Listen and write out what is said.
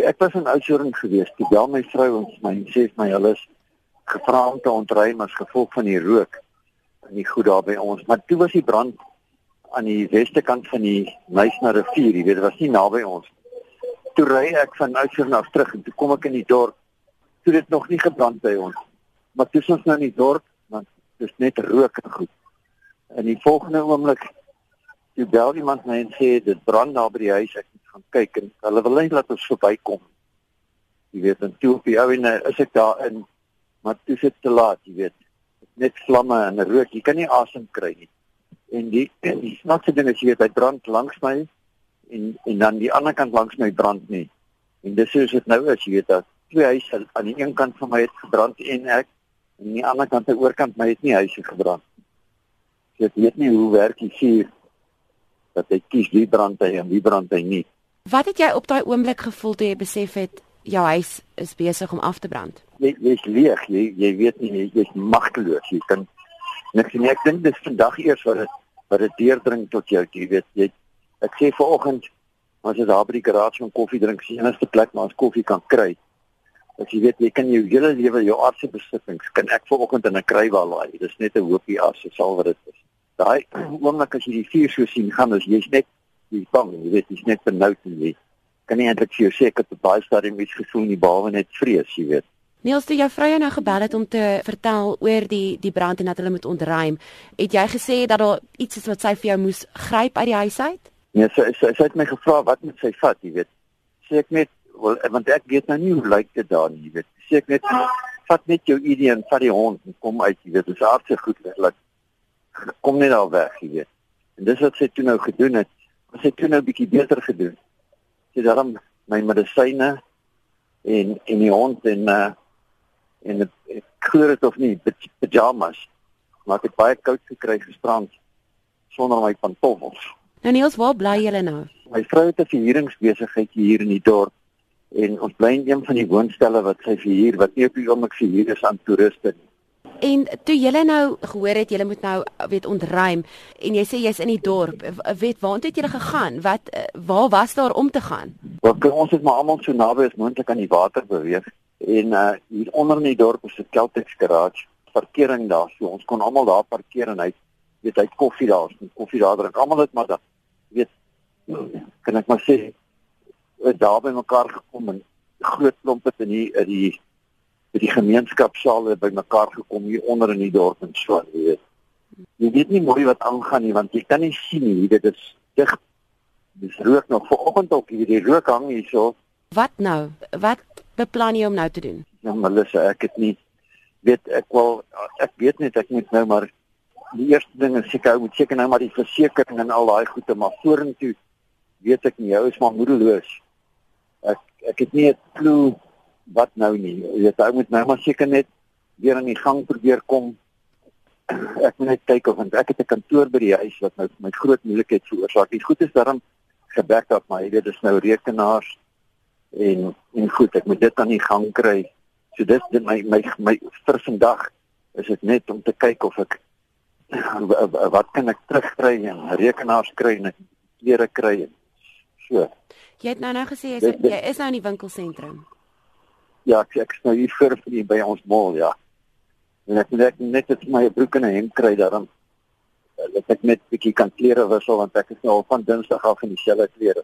Ek was in Oudtshoorn gewees. Toe bel my vrou ons my en sê my hulle is gevra om te ontruim as gevolg van die rook in die goed daar by ons. Maar toe was die brand aan die weste kant van die Meisner rivier, jy weet, dit was nie naby ons. Toe ry ek van Oudtshoorn af terug en toe kom ek in die dorp. Toe dit nog nie gebrand by ons. Maar toe ons nou in die dorp, want dit is net rook en goed. In die volgende oomblik toe bel iemand my en sê dit brand daar by die huis. Ek gaan kyk en hulle wil net laat ons verbykom. Jy weet, en toe op die ou en is ek daar in maar dit is te laat, jy weet. Net vlamme en rook, jy kan nie asem kry nie en die en die snaakse ding is jy weet hy brand langs my en en dan die ander kant langs my brand nie. En dis soos dit nou is, jy weet dat twee huise aan die een kant van my het gebrand en ek en aan die ander kant aan die oorkant my het nie huise gebrand. So ek weet nie hoe werk die vuur dat hy kies wie brand hy en wie brand hy nie. Wat het jy op daai oomblik gevoel toe jy besef het jou huis is besig om af te brand? Jy jy's leeg, jy jy weet nie jy magteloos. Jy kan niks nie. Ek dink dis vandag eers wat dit wat dit deurdring tot jou, jy weet, jy ek sê vanoggend as jy daar by die garage 'n koffie drink, is die enigste plek waar ons koffie kan kry. As jy weet jy kan jou hele lewe jou aardse besittings kan ek vanoggend in 'n krywa laai. Dis net 'n hoopie as dit sal wat dit is. Daai oomblik as jy die vuur so sien gaan, is jy's net jy bang, jy weet jy's net benoud en jy kan nie eintlik vir jou sê ek het baie stadium iets gevoel nie behalwe net vrees, jy weet. Niels, toe jou vrou jou nou gebel het om te vertel oor die die brand en dat hulle moet ontruim, het jy gesê dat daar iets is wat sy vir jou moes gryp uit die huis uit? Nee, sy sy, sy het my gevra wat moet sy vat, jy weet. Sê ek net, wel, want ek weet nou nie hoe lyk dit daar nie, jy weet. Sê ek net vat net jou ID en vat die hond en kom uit, jy weet. Dit is hartse goed laat kom net al weg, jy weet. En dis wat sy toe nou gedoen het. Sy het toe nou bietjie beter gedoen. Sy het dan my medisyne en en die hond en uh en ek glo dit of nie pyjamas maar ek het baie koud gekry gisterand sonder my pantoffels. Nou Niels waar bly julle nou? My vrou het 'n verhuuringsbesigheid hier in die dorp en ons bly in een van die woonstelle wat sy verhuur wat nie op die oomblik verhuur is aan toeriste. nie En toe julle nou gehoor het julle moet nou weet ontruim en jy sê jy's in die dorp weet waartoe het julle gegaan wat waar was daar om te gaan Want ons het maar almal so naby as moontlik aan die water beweeg En uh hier onder in die dorp is 'n Celtics garage, parkering daar. So ons kon almal daar parkeer en hy weet hy koffie daar, ons koffie daar drink. Almal het maar da weet kan ek maar sê daar by mekaar gekom en groot klompe in die in die die gemeenskapsaal by mekaar gekom hier onder in die dorp en so, jy weet. Jy weet nie mooi wat aangaan nie want jy kan nie sien nie, dit is dig. Dis rook nog vanoggend ook hier, die rook hang hier so. Wat nou? Wat beplan jy om nou te doen? Ja, Melissa, ek het nie weet ek wil ek weet net ek moet nou maar die eerste ding is seker ou moet seker nou maar die versekerings en al daai goede maar vorentoe weet ek nie, jou is maar moedeloos. Ek ek het nie 'n klou wat nou nie. Jy weet ou moet nou maar seker net weer aan die gang probeer kom. Ek moet net kyk of ek het 'n kantoor by die huis wat nou my groot moeilikheid veroorsaak. Die goed is daarom gebek dat my weet dis nou rekenaars en en goed, ek moet dit aan die gang kry. So dis dit my my my vir vandag is dit net om te kyk of ek wat kan ek terugkry en rekenaars kry en klere kry en so. Jy het nou nou gesê jy is, jy is nou in die winkelsentrum. Ja, ek ek is nou hier vir vir by ons mall, ja. En ek net net net my broek en 'n hemp kry daarom dat ek net 'n bietjie kan klere wissel want ek is nou al van Dinsdag af in dieselfde klere.